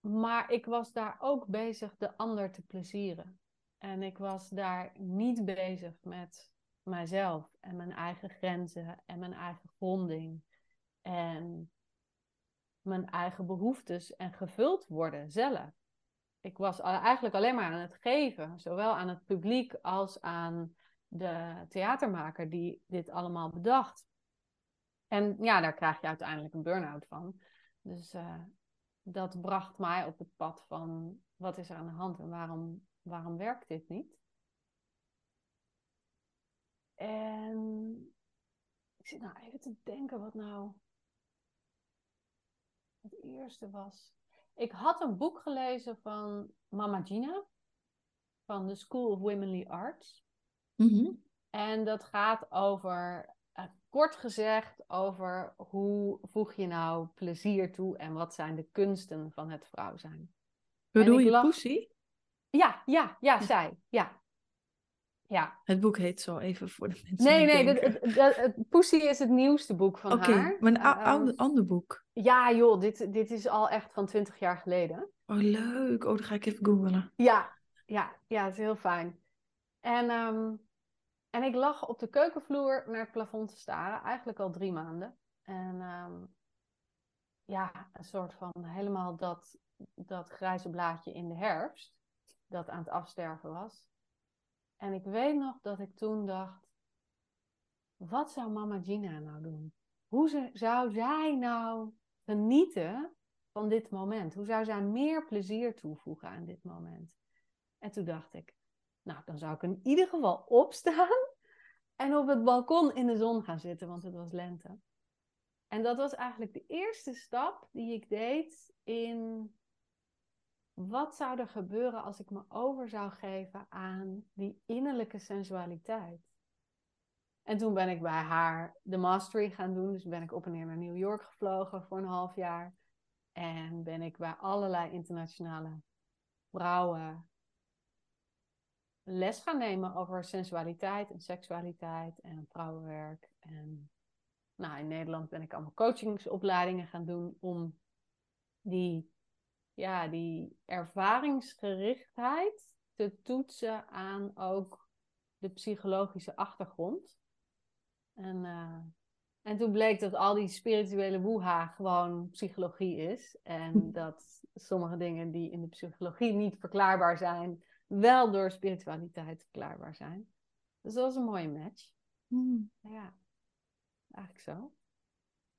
Maar ik was daar ook bezig de ander te plezieren. En ik was daar niet bezig met mijzelf en mijn eigen grenzen en mijn eigen gronding. En mijn eigen behoeftes en gevuld worden zelf. Ik was eigenlijk alleen maar aan het geven, zowel aan het publiek als aan de theatermaker die dit allemaal bedacht. En ja, daar krijg je uiteindelijk een burn-out van. Dus uh, dat bracht mij op het pad van wat is er aan de hand en waarom, waarom werkt dit niet? En ik zit nou even te denken wat nou het eerste was. Ik had een boek gelezen van Mama Gina van de School of Womenly Arts. Mm-hmm. En dat gaat over, kort gezegd, over hoe voeg je nou plezier toe en wat zijn de kunsten van het vrouw zijn. Bedoel je lag... Pussy? Ja, ja, ja, zij. Ja. Ja. Het boek heet zo even voor de mensen. Nee, nee, het, Pussy is het nieuwste boek van okay, haar. Oké, maar een uh, ander, ander boek. Ja, joh, dit, dit is al echt van twintig jaar geleden. Oh, leuk. Oh, dan ga ik even googlen. Ja, ja, ja, het is heel fijn. En, um, en ik lag op de keukenvloer naar het plafond te staren, eigenlijk al drie maanden. En um, ja, een soort van helemaal dat, dat grijze blaadje in de herfst, dat aan het afsterven was. En ik weet nog dat ik toen dacht: wat zou mama Gina nou doen? Hoe zou zij nou genieten van dit moment? Hoe zou zij meer plezier toevoegen aan dit moment? En toen dacht ik: nou, dan zou ik in ieder geval opstaan *laughs* en op het balkon in de zon gaan zitten, want het was lente. En dat was eigenlijk de eerste stap die ik deed in wat zou er gebeuren als ik me over zou geven aan die innerlijke sensualiteit? En toen ben ik bij haar de mastery gaan doen. Dus ben ik op en neer naar New York gevlogen voor een half jaar. En ben ik bij allerlei internationale vrouwen les gaan nemen over sensualiteit en seksualiteit en vrouwenwerk. En nou, in Nederland ben ik allemaal coachingsopleidingen gaan doen om die ja, die ervaringsgerichtheid te toetsen aan ook de psychologische achtergrond. En, uh, en toen bleek dat al die spirituele woeha gewoon psychologie is. En *laughs* dat sommige dingen die in de psychologie niet verklaarbaar zijn, wel door spiritualiteit verklaarbaar zijn. Dus dat was een mooie match. Hmm. Ja, eigenlijk zo.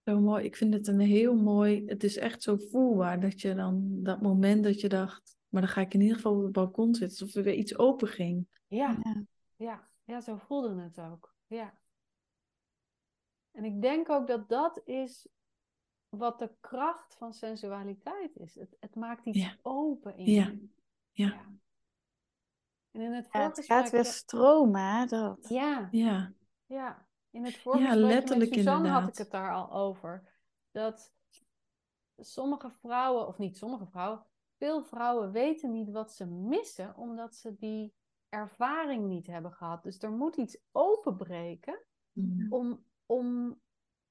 Zo mooi. Ik vind het een heel mooi. Het is echt zo voelbaar dat je dan dat moment dat je dacht, maar dan ga ik in ieder geval op het balkon zitten, alsof er weer iets open ging. Ja, ja, ja, ja zo voelde het ook. Ja. En ik denk ook dat dat is wat de kracht van sensualiteit is. Het, het maakt iets ja. open in je. Ja. ja. En in het, ja, het gaat weer stromen, hè, dat. Ja. Ja. Ja. In het vorige ja, letterlijk met Suzanne inderdaad. had ik het daar al over. Dat sommige vrouwen, of niet sommige vrouwen, veel vrouwen weten niet wat ze missen, omdat ze die ervaring niet hebben gehad. Dus er moet iets openbreken Mm. om, om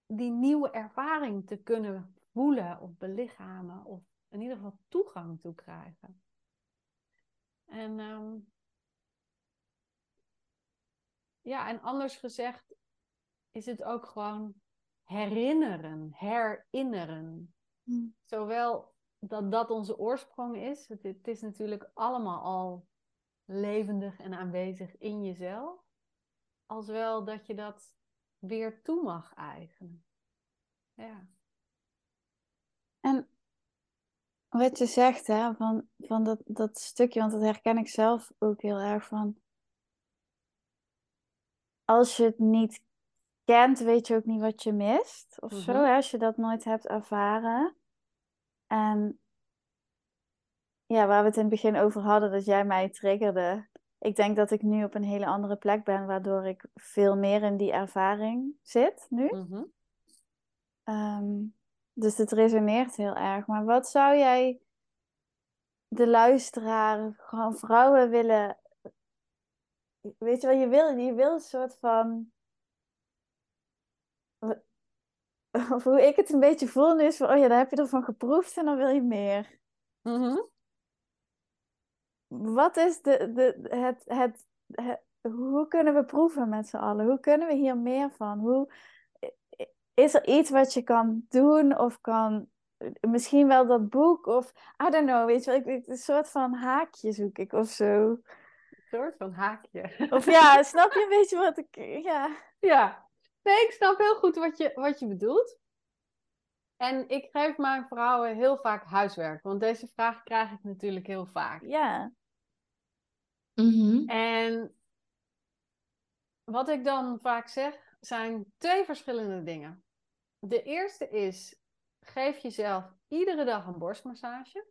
die nieuwe ervaring te kunnen voelen of belichamen, of in ieder geval toegang toe krijgen. En um, ja, en anders gezegd, is het ook gewoon herinneren, herinneren. Hmm. Zowel dat dat onze oorsprong is, het, het, is natuurlijk allemaal al levendig en aanwezig in jezelf, als wel dat je dat weer toe mag eigenen. Ja. En wat je zegt, hè, van, van dat, dat stukje, want dat herken ik zelf ook heel erg van. Als je het niet kent, weet je ook niet wat je mist. Of Mhm. zo, hè, als je dat nooit hebt ervaren. En ja, waar we het in het begin over hadden, dat jij mij triggerde. Ik denk dat ik nu op een hele andere plek ben, waardoor ik veel meer in die ervaring zit nu. Mhm. Ehm, dus het resoneert heel erg. Maar wat zou jij de luisteraar, gewoon vrouwen willen. Weet je wel, je wil, je wil een soort van. Of *laughs* hoe ik het een beetje voel nu is van, oh ja, dan heb je ervan geproefd en dan wil je meer. Mhm. Wat is de, de, het, het, het, hoe kunnen we proeven met z'n allen? Hoe kunnen we hier meer van? Hoe, is er iets wat je kan doen of kan, misschien wel dat boek of, I don't know, weet je wel, ik, ik- een soort van haakje zoek ik of zo. Soort van haakje. Of ja, snap je een beetje wat ik, ja. Ja, nee, ik snap heel goed wat je, wat je bedoelt. En ik geef mijn vrouwen heel vaak huiswerk, want deze vraag krijg ik natuurlijk heel vaak. Ja. Mhm. En wat ik dan vaak zeg, zijn twee verschillende dingen. De eerste is, geef jezelf iedere dag een borstmassage.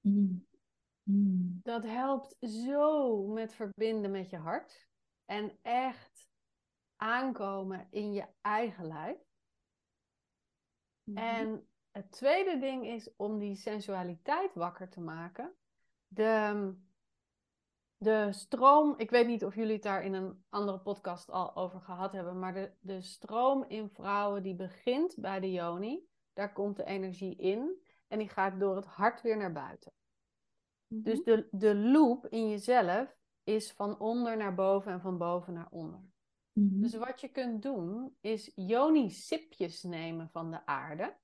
Mhm. Mhm. Dat helpt zo met verbinden met je hart. En echt aankomen in je eigen lijf. Mhm. En het tweede ding is om die sensualiteit wakker te maken. De, de stroom, ik weet niet of jullie het daar in een andere podcast al over gehad hebben, maar de, de stroom in vrouwen die begint bij de yoni, daar komt de energie in en die gaat door het hart weer naar buiten. Dus de, de loop in jezelf is van onder naar boven en van boven naar onder. Mhm. Dus wat je kunt doen, is yoni-sipjes nemen van de aarde.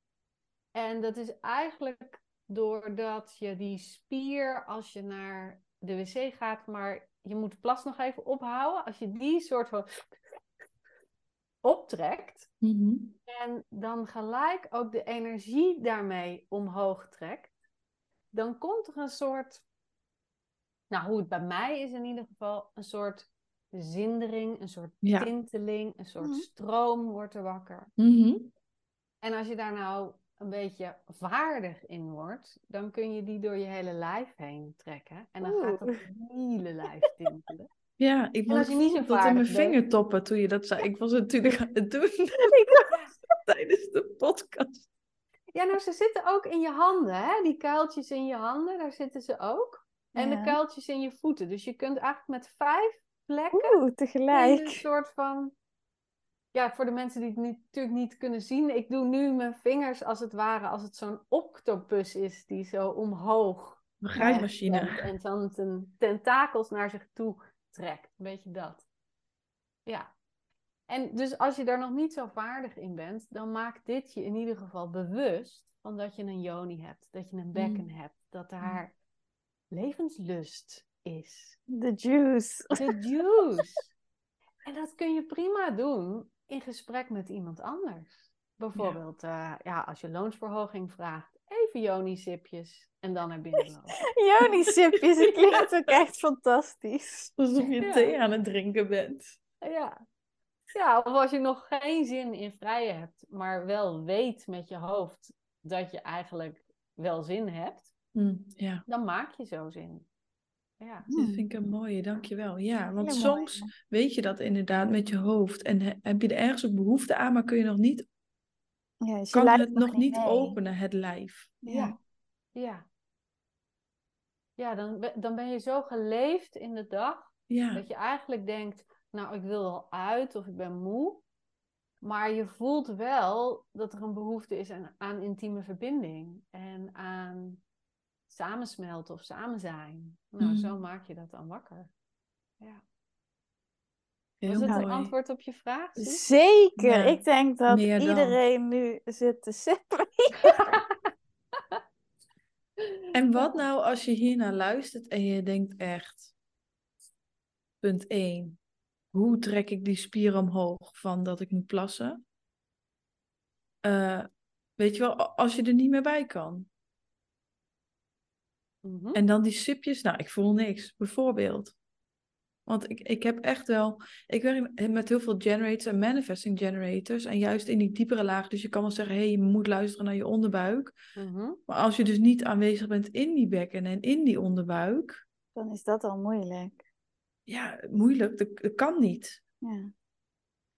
En dat is eigenlijk doordat je die spier, als je naar de wc gaat, maar je moet de plas nog even ophouden. Als je die soort van *laughs* optrekt, Mhm. en dan gelijk ook de energie daarmee omhoog trekt, dan komt er een soort, nou hoe het bij mij is in ieder geval, een soort zindering, een soort Ja. tinteling, een soort Mhm. stroom wordt er wakker. Mhm. En als je daar nou een beetje vaardig in wordt, dan kun je die door je hele lijf heen trekken. En dan gaat het hele lijf tintelen. Ja, ik was je niet zo dat in mijn vingertoppen toen je dat zei. Ik was natuurlijk aan het doen *laughs* *laughs* tijdens de podcast. Ja, nou, ze zitten ook in je handen, hè? Die kuiltjes in je handen, daar zitten ze ook. En de kuiltjes in je voeten. Dus je kunt eigenlijk met vijf plekken Oeh, tegelijk. een soort van... Ja, voor de mensen die het natuurlijk niet kunnen zien. Ik doe nu mijn vingers als het ware, als het zo'n octopus is die zo omhoog bent En dan zijn tentakels naar zich toe trekt. Weet je dat? Ja. En dus als je daar nog niet zo vaardig in bent, dan maakt dit je in ieder geval bewust van dat je een yoni hebt, dat je een bekken hebt, dat daar levenslust is. De juice. De juice. En dat kun je prima doen in gesprek met iemand anders. Bijvoorbeeld, ja, ja als je loonsverhoging vraagt, even yoni-sipjes en dan naar binnen lopen. *laughs* Joni-sipjes, het klinkt ook *laughs* echt fantastisch. Alsof je Ja. thee aan het drinken bent. Ja. Ja, of als je nog geen zin in vrijen hebt, maar wel weet met je hoofd dat je eigenlijk wel zin hebt, Mm, ja, dan maak je zo zin. Ja. dit vind ik een mooie, dankjewel. Ja, want soms weet je dat inderdaad met je hoofd en he- heb je er ergens ook behoefte aan, maar kun je nog niet, Ja, dus je kan het nog niet mee. openen, het lijf. Ja. Ja. Ja, dan, dan ben je zo geleefd in de dag dat je eigenlijk denkt, nou, ik wil wel uit of ik ben moe. Maar je voelt wel dat er een behoefte is aan, aan intieme verbinding en aan samensmelten of samen zijn. Nou, Mhm. zo maak je dat dan wakker. Ja. heel Was het mooi. een antwoord op je vraag? Zeker. Ja, ik denk dat iedereen nu zit te sippen. *laughs* En wat nou als je hiernaar luistert en je denkt echt, punt 1, hoe trek ik die spier omhoog van dat ik moet plassen? Eh, weet je wel, als je er niet meer bij kan. Mhm. En dan die sipjes, nou, ik voel niks, bijvoorbeeld. Want ik, ik heb echt wel, ik werk met heel veel generators en manifesting generators. En juist in die diepere laag, dus je kan wel zeggen, hé, hey, je moet luisteren naar je onderbuik. Mhm. Maar als je dus niet aanwezig bent in die bekken en in die onderbuik, Dan is dat al moeilijk. Ja, moeilijk, dat, dat kan niet. Ja.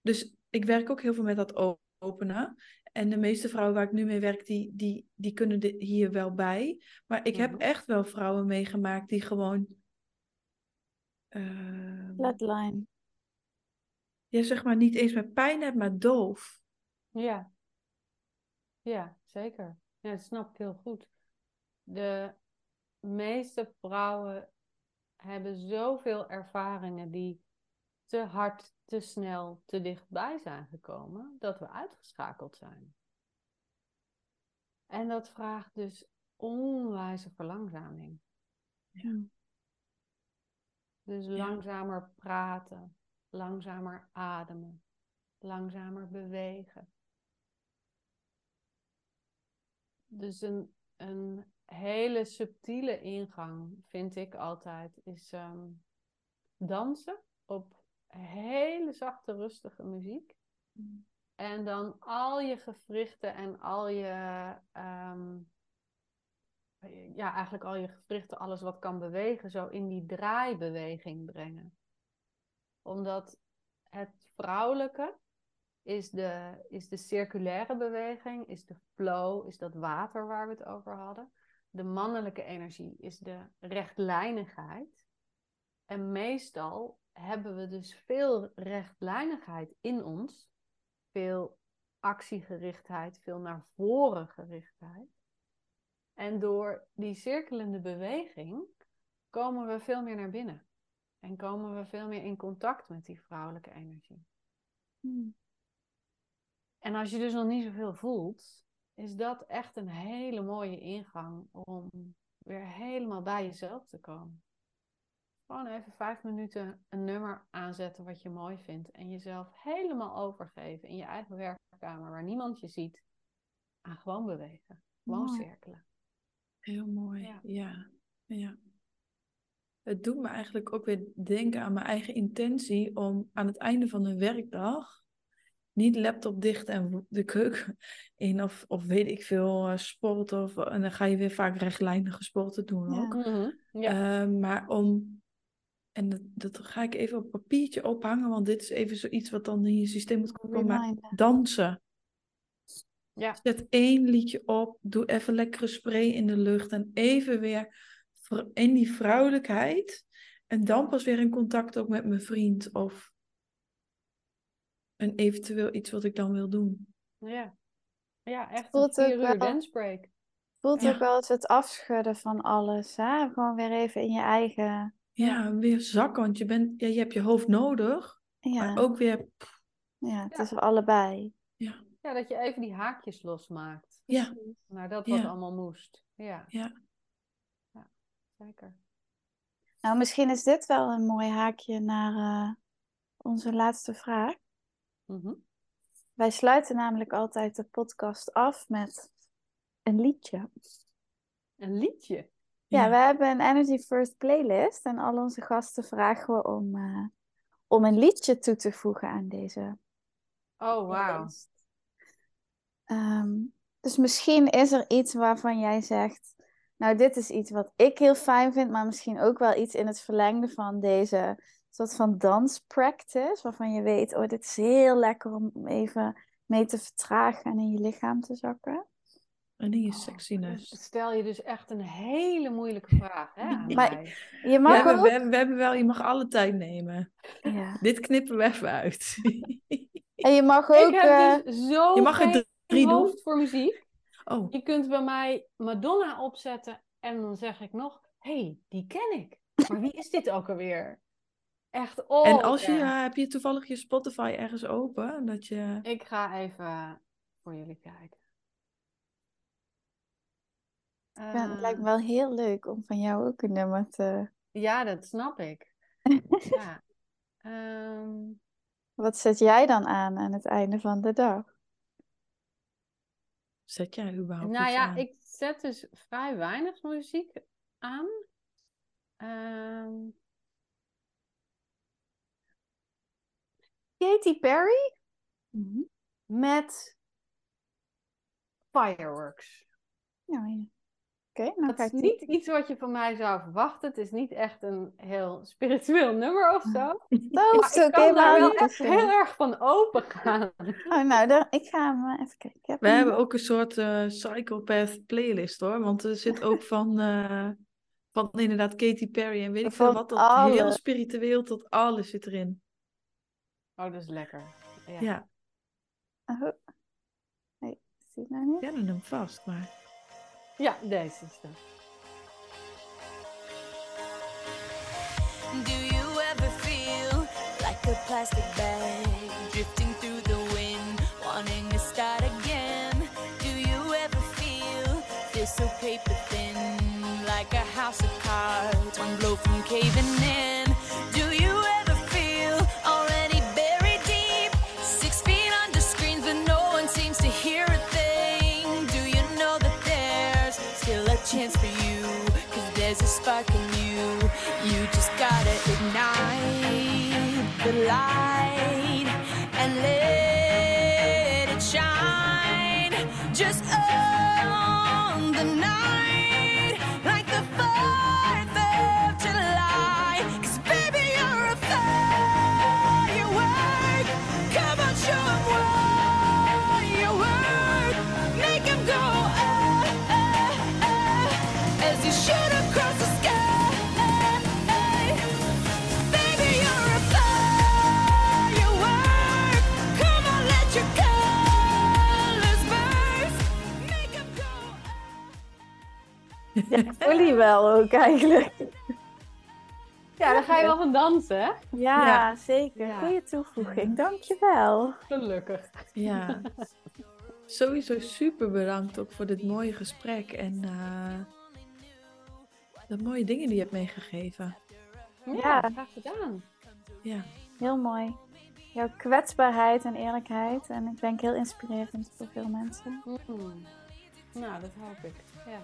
Dus ik werk ook heel veel met dat openen. En de meeste vrouwen waar ik nu mee werk, die, die, die kunnen hier wel bij. Maar ik heb echt wel vrouwen meegemaakt die gewoon... ehm, Flatline. ja, zeg maar niet eens met pijn hebben, maar doof. Ja. Ja, zeker. Ja, dat snap ik heel goed. De meeste vrouwen hebben zoveel ervaringen die te hard, te snel, te dichtbij zijn gekomen, dat we uitgeschakeld zijn. En dat vraagt dus onwijze verlangzaming. Ja. Dus langzamer praten, langzamer ademen, langzamer bewegen. Dus een, een hele subtiele ingang, vind ik altijd, is ehm, dansen op hele zachte, rustige muziek. En dan al je gewrichten en al je, ehm, ja, eigenlijk al je gewrichten, alles wat kan bewegen, zo in die draaibeweging brengen. Omdat het vrouwelijke is de, is de circulaire beweging, is de flow, is dat water waar we het over hadden. De mannelijke energie is de rechtlijnigheid. En meestal hebben we dus veel rechtlijnigheid in ons, veel actiegerichtheid, veel naar voren gerichtheid. En door die cirkelende beweging komen we veel meer naar binnen. En komen we veel meer in contact met die vrouwelijke energie. Hm. En als je dus nog niet zoveel voelt, is dat echt een hele mooie ingang om weer helemaal bij jezelf te komen. Gewoon even vijf minuten een nummer aanzetten wat je mooi vindt. En jezelf helemaal overgeven in je eigen werkkamer waar niemand je ziet. Aan gewoon bewegen. Gewoon Mooi. cirkelen. Heel mooi, Ja. ja. ja. Het doet me eigenlijk ook weer denken aan mijn eigen intentie om aan het einde van de werkdag niet laptop dicht en de keuken *laughs* in of, of weet ik veel, eh, sporten. Of, en dan ga je weer vaak rechtlijnige sporten doen Ja. ook. Mhm, Ja. Eh, maar om, en dat, dat ga ik even op papiertje ophangen, want dit is even zoiets wat dan in je systeem moet komen. Maar dansen. ja. Zet één liedje op, doe even lekkere spray in de lucht en even weer in die vrouwelijkheid. En dan pas weer in contact ook met mijn vriend of een eventueel iets wat ik dan wil doen. Ja. Ja, echt een voelt vier wel- dance break. Voelt Ja. ook wel eens het afschudden van alles. Hè? Gewoon weer even in je eigen. Ja, weer zakken, want je, bent, ja, je hebt je hoofd nodig, Ja, maar ook weer, ja het Ja. is er allebei. Ja, dat je even die haakjes losmaakt. ja, Naar dat wat Ja. allemaal moest. Ja, ja. zeker. Nou, misschien is dit wel een mooi haakje naar eh, onze laatste vraag. Mhm. Wij sluiten namelijk altijd de podcast af met een liedje. Een liedje. Ja, Ja. we hebben een Energy First playlist en al onze gasten vragen we om, eh, om een liedje toe te voegen aan deze Oh, wauw. Ehm, dus misschien is er iets waarvan jij zegt, nou dit is iets wat ik heel fijn vind, maar misschien ook wel iets in het verlengde van deze soort van danspractice, waarvan je weet, oh dit is heel lekker om even mee te vertragen en in je lichaam te zakken. En in je Oh, sexiness. Stel je dus echt een hele moeilijke vraag hè, aan Maar- mij. Je mag Ja, ook... we, hebben- we hebben wel, je mag alle tijd nemen. Ja. Dit knippen we even uit. *laughs* En je mag ook... Ik eh, heb dus zo je mag er geen drie doen. hoofd voor muziek. Oh, Je kunt bij mij Madonna opzetten en dan zeg ik nog, hé, hey, die ken ik. Maar wie is dit ook alweer? Echt, oh. en als je, ja, heb je toevallig je Spotify ergens open? Dat je... Ik ga even voor jullie kijken. het lijkt me Eh, wel heel leuk om van jou ook een nummer te... Ja, dat snap ik. *laughs* ja. Ehm, Wat zet jij dan aan aan het einde van de dag? Zet jij überhaupt nou iets ja, aan? ik zet dus vrij weinig muziek aan. Ehm, Katy Perry Mhm. met Fireworks. Ja. Oké, nou Het ga is niet iets wat je van mij zou verwachten. Het is niet echt een heel spiritueel nummer of zo. *laughs* Maar zo ik kan daar helemaal wel echt heel erg van open gaan. *laughs* Oh, nou, dan, ik ga hem eh, even kijken. Heb We hebben ook een soort eh, psychopath playlist hoor. Want er zit ook *laughs* van, eh, van inderdaad Katy Perry en weet ik veel wat. Tot alle. heel spiritueel tot alles zit erin. Oh, dat is lekker. Ja. Ja, Oh. Nee, zie ik nou niet? ik ken hem vast. Maar Ja, deze is het. Do you ever feel like a plastic bag drifting through the wind, wanting to start again? Do you ever feel this so paper thin, like a house of cards, one blow from caving in? The light wel ook eigenlijk. Ja, daar ga je wel van dansen, hè? Ja, Ja. zeker. Ja. Goeie toevoeging. Dankjewel. Gelukkig. ja, sowieso super bedankt ook voor dit mooie gesprek. En eh, de mooie dingen die je hebt meegegeven. Ja, Ja. graag gedaan. Ja, Heel mooi. Jouw kwetsbaarheid en eerlijkheid. En ik denk heel inspirerend voor veel mensen. Mm. Nou, dat hoop ik. Ja.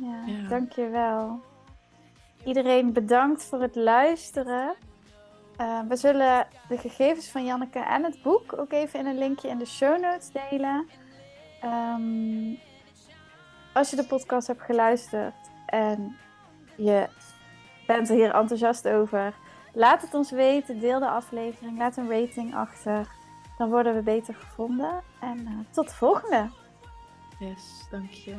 Ja, Ja. dankjewel. Iedereen bedankt voor het luisteren. Eh, we zullen de gegevens van Janneke en het boek ook even in een linkje in de show notes delen. Ehm, als je de podcast hebt geluisterd en je bent er hier enthousiast over, laat het ons weten. Deel de aflevering, laat een rating achter. Dan worden we beter gevonden. En eh, tot de volgende. yes, dank je.